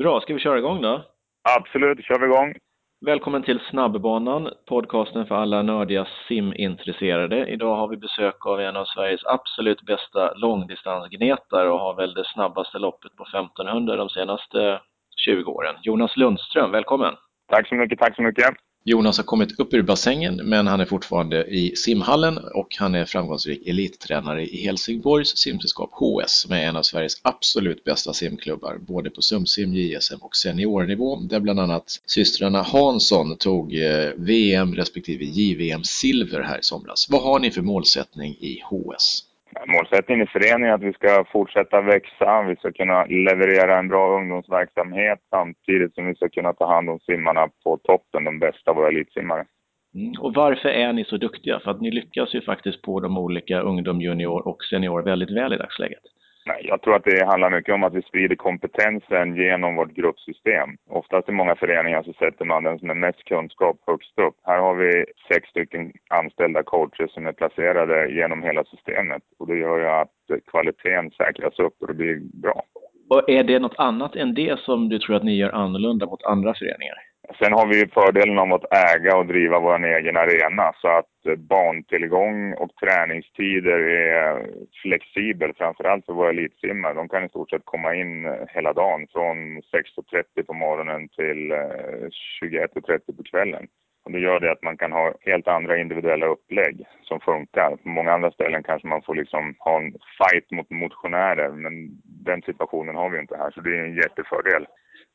Bra, ska vi köra igång då? Absolut, kör vi igång. Välkommen till Snabbbanan, podcasten för alla nördiga simintresserade. Idag har vi besök av en av Sveriges absolut bästa långdistansgnetare och har väl det snabbaste loppet på 1500 de senaste 20 åren. Jonas Lundström, välkommen! Tack så mycket, tack så mycket! Jonas har kommit upp ur bassängen, men han är fortfarande i simhallen och han är framgångsrik elittränare i Helsingborgs simsällskap HS som är en av Sveriges absolut bästa simklubbar, både på SumSim, JSM och seniornivå, där bland annat systrarna Hansson tog eh, VM respektive JVM silver här i somras. Vad har ni för målsättning i HS? Målsättningen i föreningen är att vi ska fortsätta växa, vi ska kunna leverera en bra ungdomsverksamhet samtidigt som vi ska kunna ta hand om simmarna på toppen, de bästa våra elitsimmare. Mm. Och varför är ni så duktiga? För att ni lyckas ju faktiskt på de olika ungdom, junior och senior väldigt väl i dagsläget. Nej, jag tror att det handlar mycket om att vi sprider kompetensen genom vårt gruppsystem. Oftast i många föreningar så sätter man den som har mest kunskap högst upp. Här har vi sex stycken anställda coacher som är placerade genom hela systemet och det gör ju att kvaliteten säkras upp och det blir bra. Och är det något annat än det som du tror att ni gör annorlunda mot andra föreningar? Sen har vi fördelen om att äga och driva vår egen arena så att eh, bantillgång och träningstider är flexibel, framförallt för våra elitsimmare. De kan i stort sett komma in eh, hela dagen från 6.30 på morgonen till eh, 21.30 på kvällen. Och det gör det att man kan ha helt andra individuella upplägg som funkar. På många andra ställen kanske man får liksom ha en fight mot motionärer, men den situationen har vi inte här, så det är en jättefördel.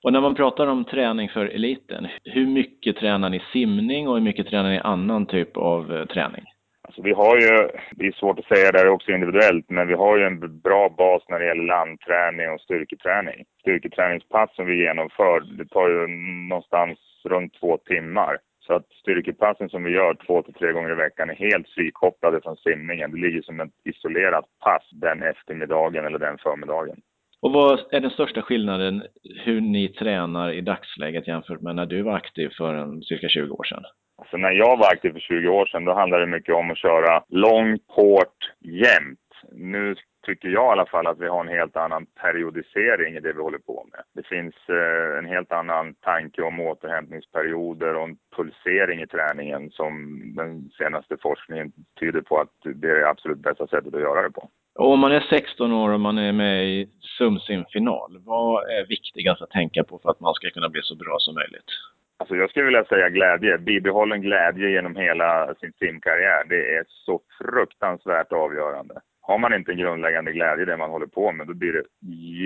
Och när man pratar om träning för eliten, hur mycket tränar ni simning och hur mycket tränar ni annan typ av eh, träning? Alltså vi har ju, det är svårt att säga det här också individuellt, men vi har ju en bra bas när det gäller landträning och styrketräning. Styrketräningspass som vi genomför, det tar ju någonstans runt två timmar. Så att styrkepassen som vi gör två till tre gånger i veckan är helt frikopplade från simningen. Det ligger som ett isolerat pass den eftermiddagen eller den förmiddagen. Och vad är den största skillnaden hur ni tränar i dagsläget jämfört med när du var aktiv för en, cirka 20 år sedan? Alltså när jag var aktiv för 20 år sedan, då handlade det mycket om att köra långt, hårt, jämnt. Nu tycker jag i alla fall att vi har en helt annan periodisering i det vi håller på med. Det finns eh, en helt annan tanke om återhämtningsperioder och en pulsering i träningen som den senaste forskningen tyder på att det är det absolut bästa sättet att göra det på. Om man är 16 år och man är med i SumSim-final, vad är viktigast att tänka på för att man ska kunna bli så bra som möjligt? Alltså jag skulle vilja säga glädje. Bibehållen glädje genom hela sin simkarriär. Det är så fruktansvärt avgörande. Har man inte en grundläggande glädje i det man håller på med, då blir det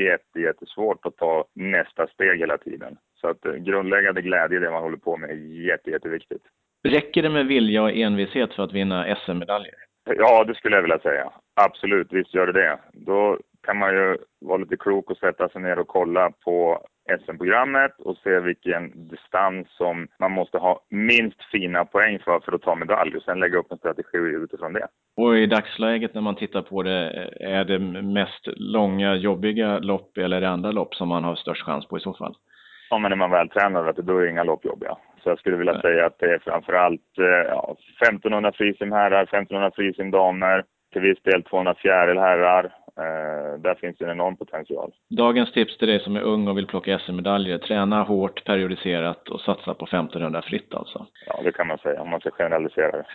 jätte, jättesvårt att ta nästa steg hela tiden. Så att eh, grundläggande glädje i det man håller på med är jätte, jätteviktigt. Räcker det med vilja och envishet för att vinna SM-medaljer? Ja, det skulle jag vilja säga. Absolut, visst gör det det. Då kan man ju vara lite klok och sätta sig ner och kolla på SM-programmet och se vilken distans som man måste ha minst fina poäng för för att ta medalj och sen lägga upp en strategi utifrån det. Och i dagsläget när man tittar på det, är det mest långa, jobbiga lopp eller är det andra lopp som man har störst chans på i så fall? Ja, men är man vältränad, då är inga lopp jobbiga. Så jag skulle vilja Nej. säga att det är framförallt ja, 1500 frisim herrar, 1500 frisim damer, till viss del 200 fjäril herrar. Eh, där finns det en enorm potential. Dagens tips till dig som är ung och vill plocka SM-medaljer, träna hårt, periodiserat och satsa på 1500 fritt alltså. Ja, det kan man säga om man ska generalisera det.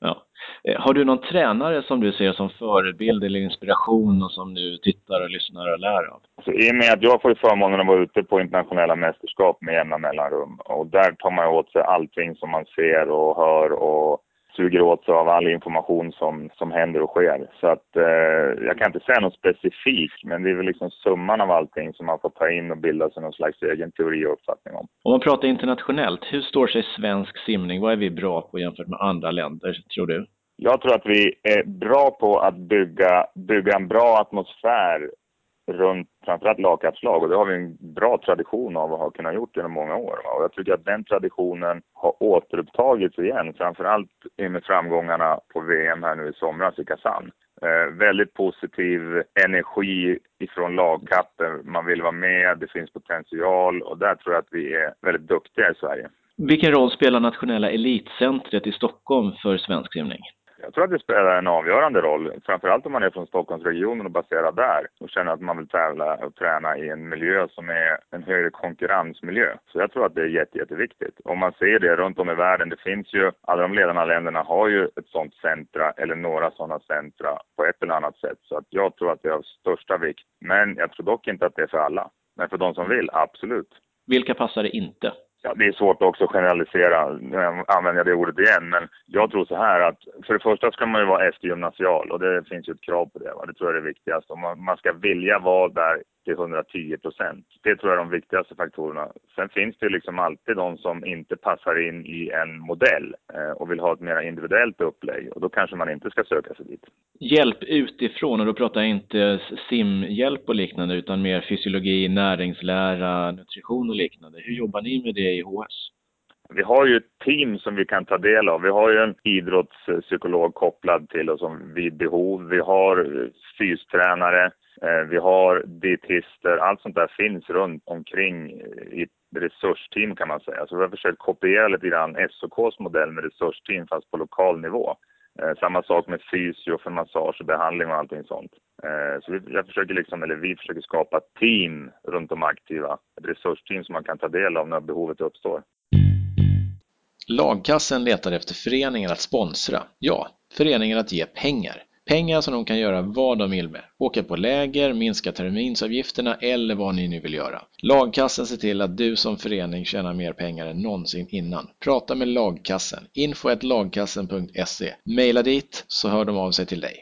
Ja. Eh, har du någon tränare som du ser som förebild eller inspiration och som du tittar och lyssnar och lär av? Alltså, I och med att jag får förmånen att vara ute på internationella mästerskap med jämna mellanrum och där tar man åt sig allting som man ser och hör och suger åt sig av all information som, som händer och sker. Så att eh, jag kan inte säga något specifikt, men det är väl liksom summan av allting som man får ta in och bilda sig någon slags egen teori och uppfattning om. Om man pratar internationellt, hur står sig svensk simning? Vad är vi bra på jämfört med andra länder, tror du? Jag tror att vi är bra på att bygga, bygga en bra atmosfär runt framförallt lagkapslag och det har vi en bra tradition av att ha kunnat gjort genom många år. Och jag tycker att den traditionen har återupptagits igen, framförallt med framgångarna på VM här nu i somras i Kazan. Eh, väldigt positiv energi ifrån lagkappen. Man vill vara med, det finns potential och där tror jag att vi är väldigt duktiga i Sverige. Vilken roll spelar nationella elitcentret i Stockholm för svensk simning? Jag tror att det spelar en avgörande roll, framförallt om man är från Stockholmsregionen och baserad där och känner att man vill tävla och träna i en miljö som är en högre konkurrensmiljö. Så jag tror att det är jätte, jätteviktigt. Om man ser det runt om i världen, det finns ju, alla de ledande länderna har ju ett sånt centra eller några sådana centra på ett eller annat sätt. Så att jag tror att det är av största vikt. Men jag tror dock inte att det är för alla. Men för de som vill, absolut. Vilka passar det inte? Ja, det är svårt också att generalisera, nu använder jag det ordet igen, men jag tror så här att för det första ska man ju vara eftergymnasial och det finns ju ett krav på det. Va? Det tror jag är det viktigaste. Man, man ska vilja vara där till 110 procent. Det tror jag är de viktigaste faktorerna. Sen finns det liksom alltid de som inte passar in i en modell eh, och vill ha ett mer individuellt upplägg och då kanske man inte ska söka sig dit. Hjälp utifrån, och då pratar jag inte simhjälp och liknande utan mer fysiologi, näringslära, nutrition och liknande. Hur jobbar ni med det i HS? Vi har ju ett team som vi kan ta del av. Vi har ju en idrottspsykolog kopplad till oss vid behov. Vi har fystränare eh, vi har dietister, allt sånt där finns runt omkring eh, i ett resursteam kan man säga. Så vi har försökt kopiera lite grann SOKs modell med resursteam fast på lokal nivå. Eh, samma sak med fysio för massage och behandling och allting sånt. Eh, så vi, jag försöker liksom, eller vi försöker skapa team runt de aktiva. Ett resursteam som man kan ta del av när behovet uppstår. Lagkassen letar efter föreningar att sponsra. Ja, föreningar att ge pengar. Pengar som de kan göra vad de vill med. Åka på läger, minska terminsavgifterna eller vad ni nu vill göra. Lagkassen ser till att du som förening tjänar mer pengar än någonsin innan. Prata med Lagkassen. info.lagkassen.se Maila dit så hör de av sig till dig.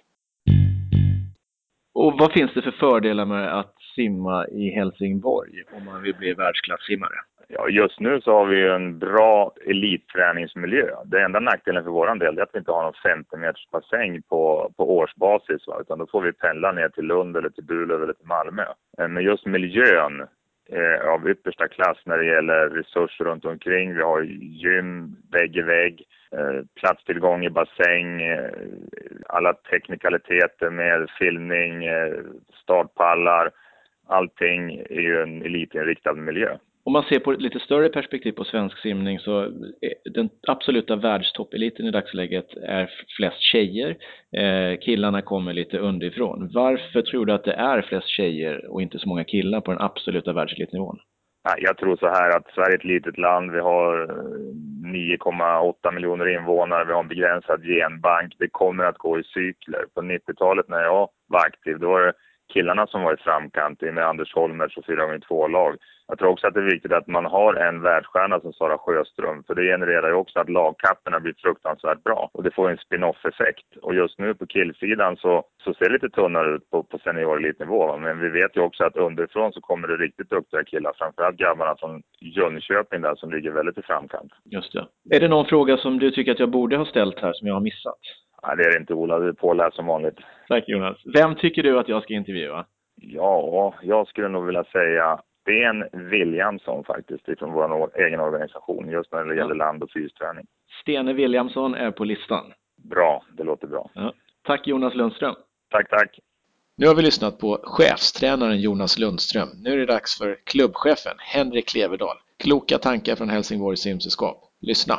Och vad finns det för fördelar med att simma i Helsingborg om man vill bli världsklassimmare? Ja, just nu så har vi en bra elitträningsmiljö. Det enda nackdelen för vår del är att vi inte har någon 50 meters bassäng på, på årsbasis. Va? Utan då får vi pendla ner till Lund eller till Burlöv eller till Malmö. Eh, men just miljön är av yppersta klass när det gäller resurser runt omkring. Vi har gym vägg i vägg, eh, platstillgång i bassäng, alla teknikaliteter med filmning, startpallar. Allting är ju en elitinriktad miljö om man ser på ett lite större perspektiv på svensk simning så eh, den absoluta världstoppeliten i dagsläget är flest tjejer. Eh, killarna kommer lite underifrån. Varför tror du att det är flest tjejer och inte så många killar på den absoluta världselitnivån? Jag tror så här att Sverige är ett litet land. Vi har eh, 9,8 miljoner invånare. Vi har en begränsad genbank. Det kommer att gå i cykler. På 90-talet när jag var aktiv, då var det killarna som var i framkant med Anders Holmers och 4x2-lag. Jag tror också att det är viktigt att man har en världsstjärna som Sara Sjöström, för det genererar ju också att lagkapperna blir fruktansvärt bra och det får en spin-off-effekt. Och just nu på killsidan så, så ser det lite tunnare ut på, på seniorelitnivå, men vi vet ju också att underifrån så kommer det riktigt duktiga killar, framförallt grabbarna från Jönköping där som ligger väldigt i framkant. Just det. Är det någon fråga som du tycker att jag borde ha ställt här som jag har missat? Nej, det är det inte Ola, du är påläst som vanligt. Tack Jonas. Vem tycker du att jag ska intervjua? Ja, jag skulle nog vilja säga Sten Williamson faktiskt, ifrån vår egen organisation, just när det gäller ja. land och fysträning. Stene Williamson är på listan. Bra, det låter bra. Ja. Tack Jonas Lundström. Tack, tack. Nu har vi lyssnat på chefstränaren Jonas Lundström. Nu är det dags för klubbchefen Henrik Klevedal. Kloka tankar från Helsingborgs simsällskap. Lyssna!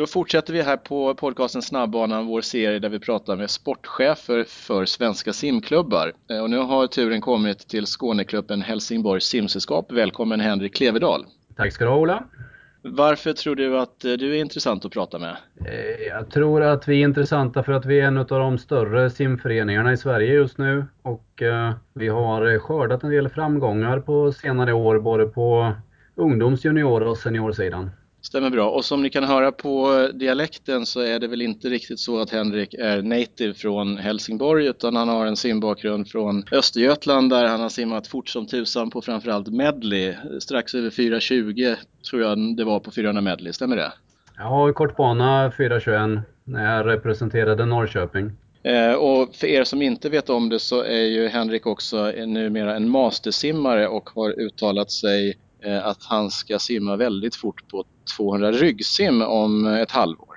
Då fortsätter vi här på podcasten Snabbbanan, vår serie där vi pratar med sportchefer för svenska simklubbar. Eh, och nu har turen kommit till Skåneklubben Helsingborgs simsällskap. Välkommen Henrik Klevedal. Tack ska du ha Ola. Varför tror du att eh, du är intressant att prata med? Eh, jag tror att vi är intressanta för att vi är en av de större simföreningarna i Sverige just nu och vi har skördat en del framgångar på senare år både på ungdoms-, junior och seniorsidan. Stämmer bra. Och som ni kan höra på dialekten så är det väl inte riktigt så att Henrik är native från Helsingborg utan han har en simbakgrund från Östergötland där han har simmat fort som tusan på framförallt medley. Strax över 4.20 tror jag det var på 400 medley, stämmer det? Ja, kortbana 4.21 när jag representerade Norrköping. Eh, och för er som inte vet om det så är ju Henrik också numera en mastersimmare och har uttalat sig att han ska simma väldigt fort på 200 ryggsim om ett halvår.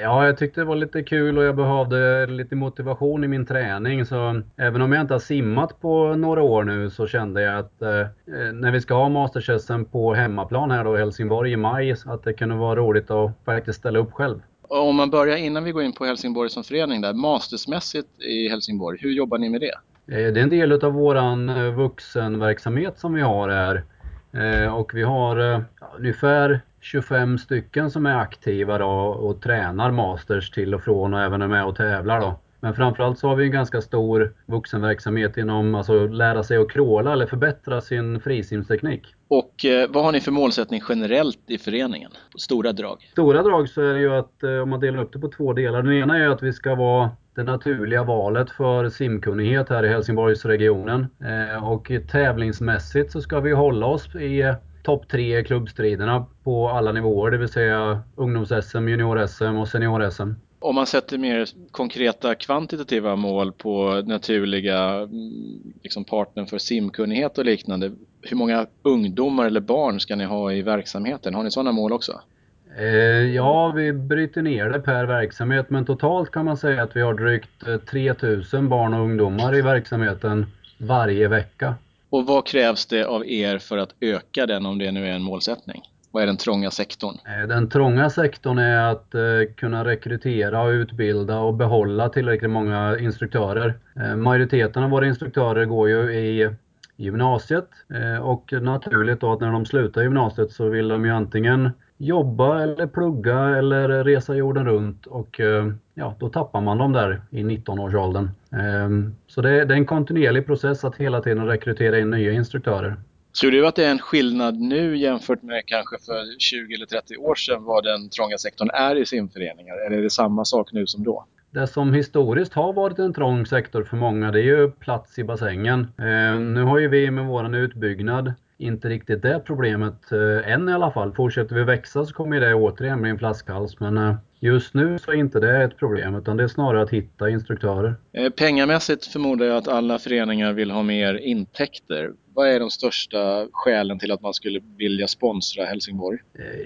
Ja, jag tyckte det var lite kul och jag behövde lite motivation i min träning. Så även om jag inte har simmat på några år nu så kände jag att eh, när vi ska ha Masterchessen på hemmaplan här då i Helsingborg i maj, att det kunde vara roligt att faktiskt ställa upp själv. Om man börjar innan vi går in på Helsingborg som förening där, mastersmässigt i Helsingborg, hur jobbar ni med det? Eh, det är en del av våran eh, vuxenverksamhet som vi har här. Eh, och vi har ungefär 25 stycken som är aktiva då och tränar masters till och från och även är med och tävlar då. Men framförallt så har vi en ganska stor vuxenverksamhet inom alltså lära sig att kråla eller förbättra sin frisimsteknik. Och eh, vad har ni för målsättning generellt i föreningen? Stora drag? Stora drag så är det ju att eh, om man delar upp det på två delar. Den ena är att vi ska vara det naturliga valet för simkunnighet här i Helsingborgsregionen. Eh, och tävlingsmässigt så ska vi hålla oss i topp tre i klubbstriderna på alla nivåer, det vill säga ungdoms-SM, junior-SM och senior-SM. Om man sätter mer konkreta kvantitativa mål på naturliga mm, liksom partnern för simkunnighet och liknande. Hur många ungdomar eller barn ska ni ha i verksamheten? Har ni sådana mål också? Eh, ja, vi bryter ner det per verksamhet men totalt kan man säga att vi har drygt 3000 eh, barn och ungdomar i verksamheten varje vecka. Och vad krävs det av er för att öka den om det nu är en målsättning? Vad är den trånga sektorn? Eh, den trånga sektorn är att kunna rekrytera, utbilda och behålla tillräckligt många instruktörer. Majoriteten av våra instruktörer går ju i gymnasiet och naturligt då att när de slutar gymnasiet så vill de ju antingen jobba eller plugga eller resa jorden runt och ja, då tappar man dem där i 19-årsåldern. Så det är en kontinuerlig process att hela tiden rekrytera in nya instruktörer. Tror du att det är en skillnad nu jämfört med kanske för 20 eller 30 år sedan vad den trånga sektorn är i simföreningar? Eller är det samma sak nu som då? Det som historiskt har varit en trång sektor för många det är ju plats i bassängen. Eh, nu har ju vi med våran utbyggnad inte riktigt det problemet eh, än i alla fall. Fortsätter vi växa så kommer det återigen bli en flaskhals. Men eh, just nu så är inte det ett problem utan det är snarare att hitta instruktörer. Eh, pengamässigt förmodar jag att alla föreningar vill ha mer intäkter. Vad är de största skälen till att man skulle vilja sponsra Helsingborg?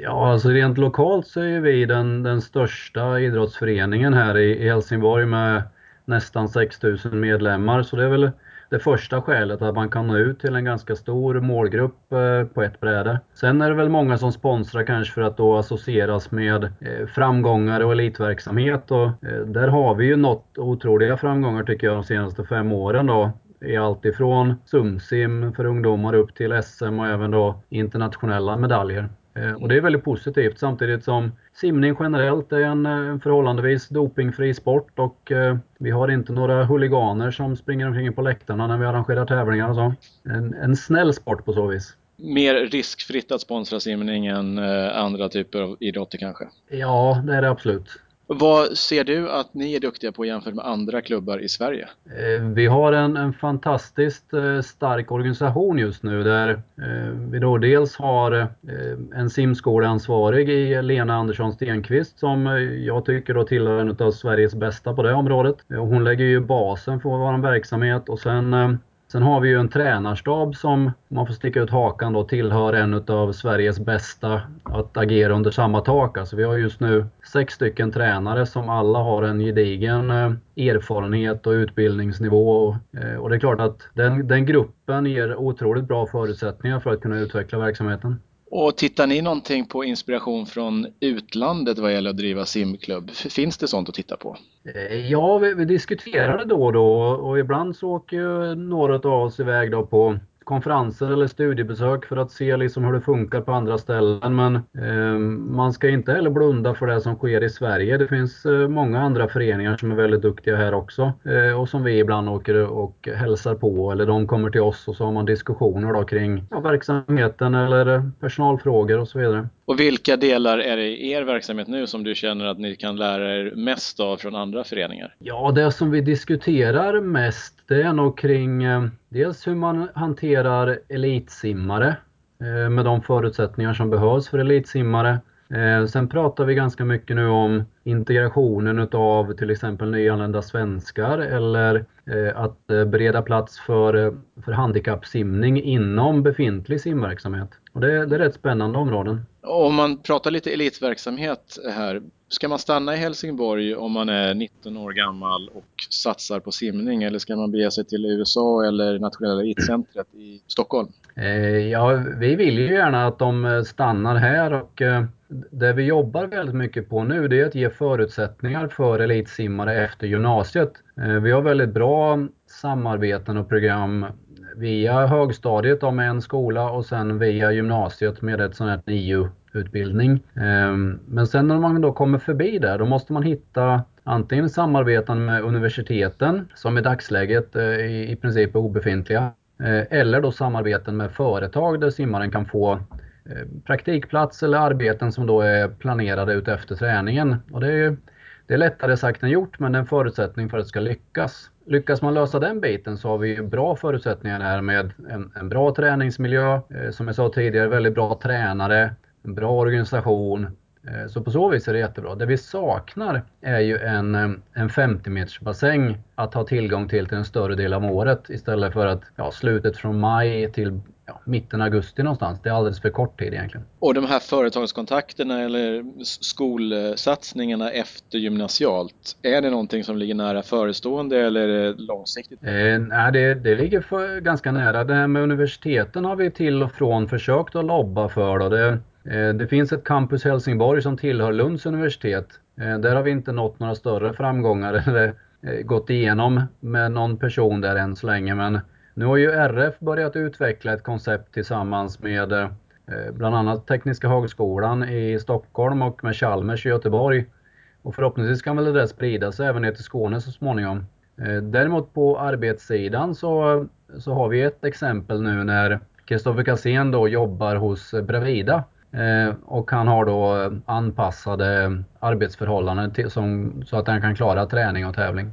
Ja, alltså rent lokalt så är vi den, den största idrottsföreningen här i, i Helsingborg med nästan 6000 medlemmar. Så det är väl det första skälet att man kan nå ut till en ganska stor målgrupp eh, på ett bräde. Sen är det väl många som sponsrar kanske för att då associeras med eh, framgångar och elitverksamhet och eh, där har vi ju nått otroliga framgångar tycker jag de senaste fem åren då i allt ifrån SumSim för ungdomar upp till SM och även då internationella medaljer. Eh, och det är väldigt positivt samtidigt som simning generellt är en eh, förhållandevis dopingfri sport och eh, vi har inte några huliganer som springer omkring på läktarna när vi arrangerar tävlingar och så. En, en snäll sport på så vis. Mer riskfritt att sponsra simning än andra typer av idrotter kanske? Ja, det är det absolut. Vad ser du att ni är duktiga på jämfört med andra klubbar i Sverige? Eh, vi har en, en fantastiskt eh, stark organisation just nu där eh, vi då dels har en simskoleansvarig i Lena Andersson Stenqvist som jag tycker då tillhör en av Sveriges bästa på det området. Hon lägger ju basen för vår verksamhet och sen Sen har vi ju en tränarstab som, om man får sticka ut hakan då, tillhör en av Sveriges bästa att agera under samma tak. Alltså vi har just nu sex stycken tränare som alla har en gedigen eh, erfarenhet och utbildningsnivå. Eh, och det är klart att den, den gruppen ger otroligt bra förutsättningar för att kunna utveckla verksamheten. Och tittar ni någonting på inspiration från utlandet vad gäller att driva simklubb? Finns det sånt att titta på? Eh, ja, vi, vi diskuterar det då och då och ibland så åker ju några av oss iväg då på konferenser eller studiebesök för att se liksom hur det funkar på andra ställen. Men eh, man ska inte heller blunda för det som sker i Sverige. Det finns eh, många andra föreningar som är väldigt duktiga här också eh, och som vi ibland åker och hälsar på eller de kommer till oss och så har man diskussioner då kring ja, verksamheten eller personalfrågor och så vidare. Och vilka delar är det i er verksamhet nu som du känner att ni kan lära er mest av från andra föreningar? Ja, det som vi diskuterar mest det är nog kring eh, dels hur man hanterar elitsimmare eh, med de förutsättningar som behövs för elitsimmare. Eh, sen pratar vi ganska mycket nu om integrationen utav till exempel nyanlända svenskar eller att bereda plats för, för handikappsimning inom befintlig simverksamhet. Och det, det är rätt spännande områden. Om man pratar lite elitverksamhet här, ska man stanna i Helsingborg om man är 19 år gammal och satsar på simning eller ska man bege sig till USA eller Nationella elitcentret i Stockholm? Eh, ja, vi vill ju gärna att de stannar här och eh, det vi jobbar väldigt mycket på nu det är att ge förutsättningar för elitsimmare efter gymnasiet. Eh, vi har väldigt bra samarbeten och program via högstadiet med en skola och sen via gymnasiet med ett sånt här NIU-utbildning. Eh, men sen när man då kommer förbi där, då måste man hitta antingen samarbeten med universiteten som i dagsläget eh, i princip är obefintliga. Eller då samarbeten med företag där simmaren kan få Eh, praktikplats eller arbeten som då är planerade utefter träningen. Och det, är, det är lättare sagt än gjort men det är en förutsättning för att det ska lyckas. Lyckas man lösa den biten så har vi bra förutsättningar här med en, en bra träningsmiljö, eh, som jag sa tidigare, väldigt bra tränare, en bra organisation, eh, så på så vis är det jättebra. Det vi saknar är ju en, en 50 meters bassäng att ha tillgång till till en större del av året istället för att ja, slutet från maj till ja, mitten augusti någonstans. Det är alldeles för kort tid egentligen. Och de här företagskontakterna eller skolsatsningarna efter gymnasialt, är det någonting som ligger nära förestående eller är det långsiktigt? Eh, nej, det, det ligger för, ganska nära. Det här med universiteten har vi till och från försökt att lobba för. Då. Det, Eh, det finns ett campus Helsingborg som tillhör Lunds universitet. Eh, där har vi inte nått några större framgångar eller eh, gått igenom med någon person där än så länge. Men nu har ju RF börjat utveckla ett koncept tillsammans med eh, bland annat Tekniska högskolan i Stockholm och med Chalmers i Göteborg. Och förhoppningsvis kan väl det där sprida sig även ner till Skåne så småningom. Eh, däremot på arbetssidan så, så har vi ett exempel nu när Kristoffer Kassén då jobbar hos Bravida eh, och han har då anpassade arbetsförhållanden till, som, så att han kan klara träning och tävling.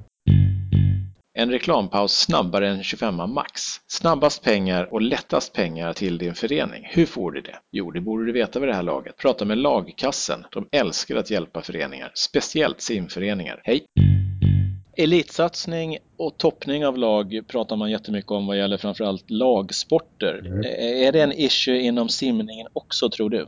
En reklampaus snabbare än 25 max. Snabbast pengar och lättast pengar till din förening. Hur får du det? Jo, det borde du veta vid det här laget. Prata med Lagkassen. De älskar att hjälpa föreningar, speciellt simföreningar. Hej! Elitsatsning och toppning av lag pratar man jättemycket om vad gäller framförallt lagsporter. Mm. Är det en issue inom simningen också tror du?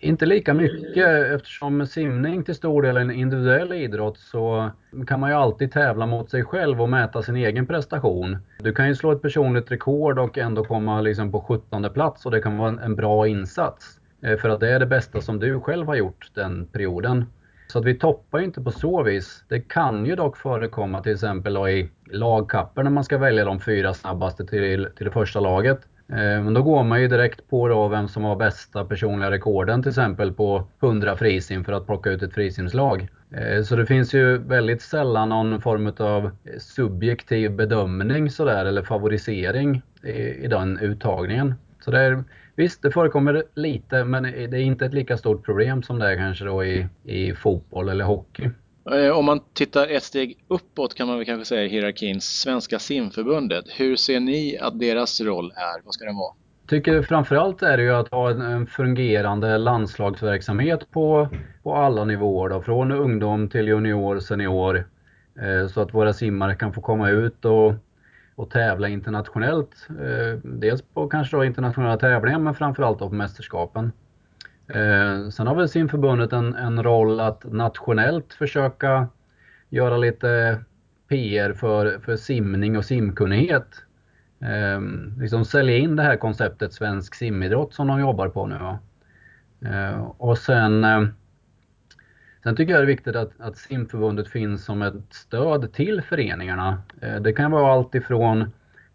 Inte lika mycket eftersom simning till stor del är en individuell idrott så kan man ju alltid tävla mot sig själv och mäta sin egen prestation. Du kan ju slå ett personligt rekord och ändå komma liksom på 17 plats och det kan vara en bra insats. Eh, för att det är det bästa som du själv har gjort den perioden. Så att vi toppar ju inte på så vis. Det kan ju dock förekomma till exempel i lagkapper när man ska välja de fyra snabbaste till, till det första laget. Eh, men då går man ju direkt på då vem som har bästa personliga rekorden till exempel på 100 frisim för att plocka ut ett frisimslag. Eh, så det finns ju väldigt sällan någon form av subjektiv bedömning sådär eller favorisering i, i den uttagningen. Så det är, Visst, det förekommer lite men det är inte ett lika stort problem som det är kanske då i, i fotboll eller hockey. Eh, om man tittar ett steg uppåt kan man väl kanske säga i hierarkin, Svenska simförbundet. Hur ser ni att deras roll är? Vad ska den vara? Jag tycker framförallt är det ju att ha en fungerande landslagsverksamhet på, på alla nivåer. Då, från ungdom till junior, senior. Eh, så att våra simmare kan få komma ut och och tävla internationellt. Eh, dels på kanske då internationella tävlingar men framförallt då på mästerskapen. Eh, sen har väl simförbundet en, en roll att nationellt försöka göra lite PR för, för simning och simkunnighet. Eh, liksom sälja in det här konceptet svensk simidrott som de jobbar på nu. Eh, och sen eh, Sen tycker jag det är viktigt att, att simförbundet finns som ett stöd till föreningarna. Eh, det kan vara allt ifrån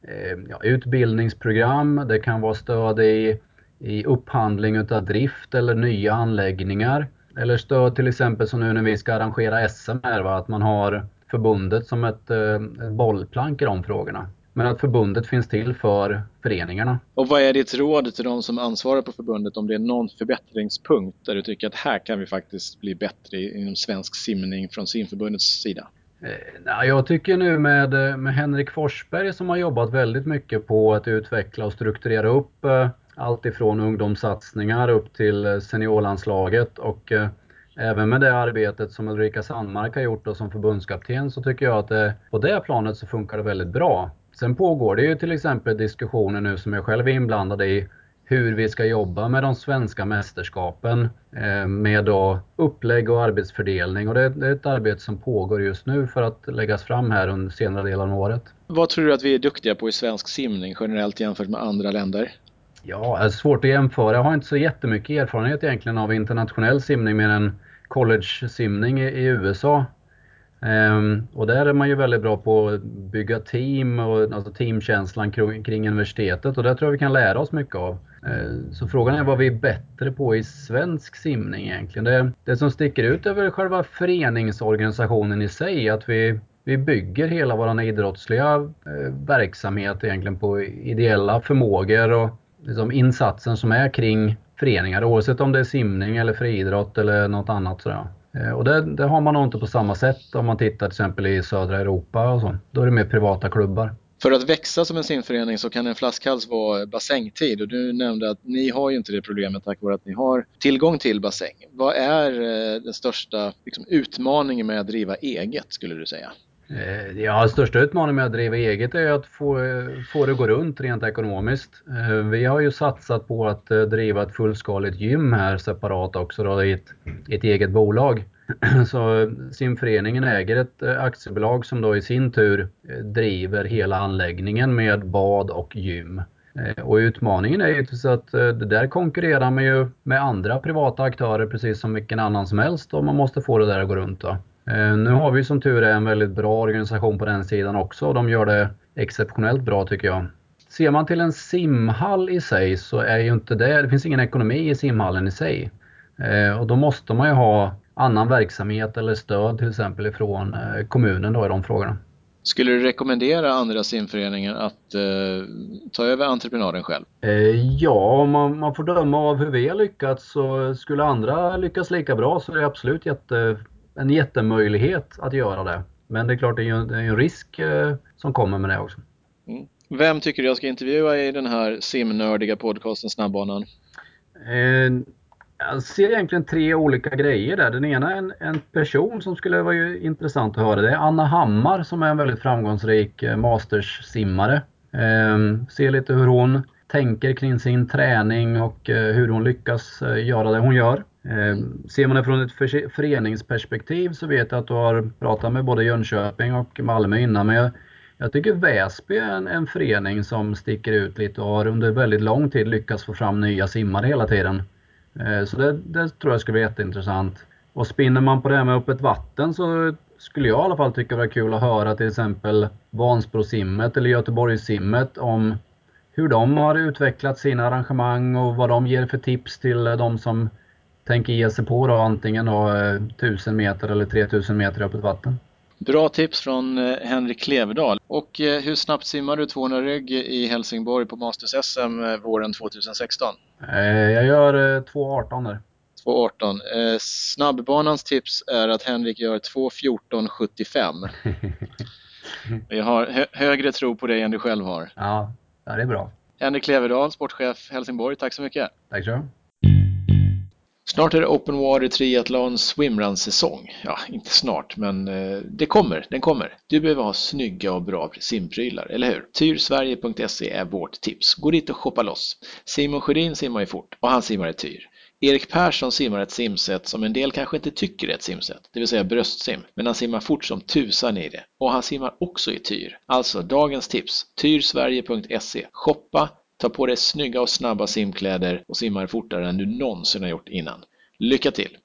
eh, ja, utbildningsprogram, det kan vara stöd i, i upphandling utav drift eller nya anläggningar. Eller stöd till exempel som nu när vi ska arrangera SM här, va? att man har förbundet som ett, eh, ett bollplank i de frågorna. Men att förbundet finns till för föreningarna. Och vad är ditt råd till de som ansvarar på förbundet om det är någon förbättringspunkt där du tycker att här kan vi faktiskt bli bättre inom svensk simning från simförbundets sida? Eh, jag tycker nu med, eh, med Henrik Forsberg som har jobbat väldigt mycket på att utveckla och strukturera upp eh, allt ifrån ungdomssatsningar upp till eh, seniorlandslaget och eh, även med det arbetet som Ulrika Sandmark har gjort då som förbundskapten så tycker jag att det, på det planet så funkar det väldigt bra. Sen pågår det ju till exempel diskussioner nu som jag själv är inblandad i hur vi ska jobba med de svenska mästerskapen eh, med då upplägg och arbetsfördelning. Och det, det, är ett arbete som pågår just nu för att läggas fram här under senare delen av året. Vad tror du att vi är duktiga på i svensk simning generellt jämfört med andra länder? Ja, det är svårt att jämföra. Jag har inte så jättemycket erfarenhet egentligen av internationell simning mer än college-simning i, USA. Um, ehm, och där är man ju väldigt bra på att bygga team och alltså teamkänslan kring, kring universitetet och det tror jag vi kan lära oss mycket av. Uh, så frågan är vad vi är bättre på i svensk simning egentligen. Det, det som sticker ut är väl själva föreningsorganisationen i sig, att vi, vi bygger hela vår idrottsliga uh, verksamhet egentligen på ideella förmågor och liksom insatsen som är kring föreningar oavsett om det är simning eller friidrott eller något annat. Sådär. Eh, och det, det, har man nog inte på samma sätt om man tittar till exempel i södra Europa och så. Då är det mer privata klubbar. För att växa som en simförening så kan en flaskhals vara bassängtid och du nämnde att ni har ju inte det problemet tack vare att ni har tillgång till bassäng. Vad är eh, den största liksom, utmaningen med att driva eget skulle du säga? Eh, ja, största utmaningen med att driva eget är att få, eh, få det att gå runt rent ekonomiskt. Eh, vi har ju satsat på att driva ett fullskaligt gym här separat också då, i ett, ett eget bolag. Så simföreningen äger ett aktiebolag som då i sin tur driver hela anläggningen med bad och gym. Och utmaningen är ju att det där konkurrerar man ju med andra privata aktörer precis som vilken annan som helst och man måste få det där att gå runt. Då. Eh, nu har vi som tur är en väldigt bra organisation på den sidan också och de gör det exceptionellt bra tycker jag. Ser man till en simhall i sig så är ju inte det, det finns ingen ekonomi i simhallen i sig. Eh, och då måste man ju ha annan verksamhet eller stöd till exempel ifrån eh, kommunen då i de frågorna. Skulle du rekommendera andra simföreningar att eh, ta över entreprenaden själv? Eh, ja, om man, man, får döma av hur vi har lyckats så skulle andra lyckas lika bra så är det absolut jätte, en jättemöjlighet att göra det. Men det är klart, det är ju det är en risk eh, som kommer med det också. Mm. Vem tycker du jag ska intervjua i den här simnördiga podcasten Snabbbanan? Eh, jag ser egentligen tre olika grejer där. Den ena är en, en person som skulle vara intressant att höra. Det är Anna Hammar som är en väldigt framgångsrik eh, masters-simmare. Eh, se lite hur hon tänker kring sin träning och eh, hur hon lyckas eh, göra det hon gör. Eh, ser man det från ett föreningsperspektiv så vet jag att du har pratat med både Jönköping och Malmö innan. Men jag, jag tycker Väsby är en, en, förening som sticker ut lite och har under väldigt lång tid lyckats få fram nya simmare hela tiden. Eh, så det, det tror jag skulle bli jätteintressant. Och spinner man på det här med öppet vatten så skulle jag i alla fall tycka det var kul att höra till exempel Vansbrosimmet eller Göteborgssimmet om hur de har utvecklat sina arrangemang och vad de ger för tips till de som tänker ge sig på då antingen då, 1000 meter eller 3000 meter i öppet vatten. Bra tips från eh, Henrik Kleverdal. Och eh, hur snabbt simmar du 200 rygg i Helsingborg på Masters-SM eh, våren 2016? Jag gör 2.18 där. 2.18. Snabbbanans tips är att Henrik gör 2.14.75. Jag har hö högre tro på dig än du själv har. Ja, det är bra. Henrik Kleverdal, sportchef Helsingborg. Tack så mycket. Tack så Snart är det Open Water Triathlon Swimrun-säsong. Ja, inte snart, men eh, det kommer, den kommer. Du behöver ha snygga och bra simprylar, eller hur? Tyrsverige.se är vårt tips. Gå dit och shoppa loss. Simon Sjödin simmar ju fort och han simmar i Tyr. Erik Persson simmar ett simsätt som en del kanske inte tycker är ett simsätt, det vill säga bröstsim, men han simmar fort som tusan i det. Och han simmar också i Tyr. Alltså, dagens tips, tyrsverige.se. Shoppa, Ta på dig snygga och snabba simkläder och simmar fortare än du någonsin har gjort innan. Lycka till!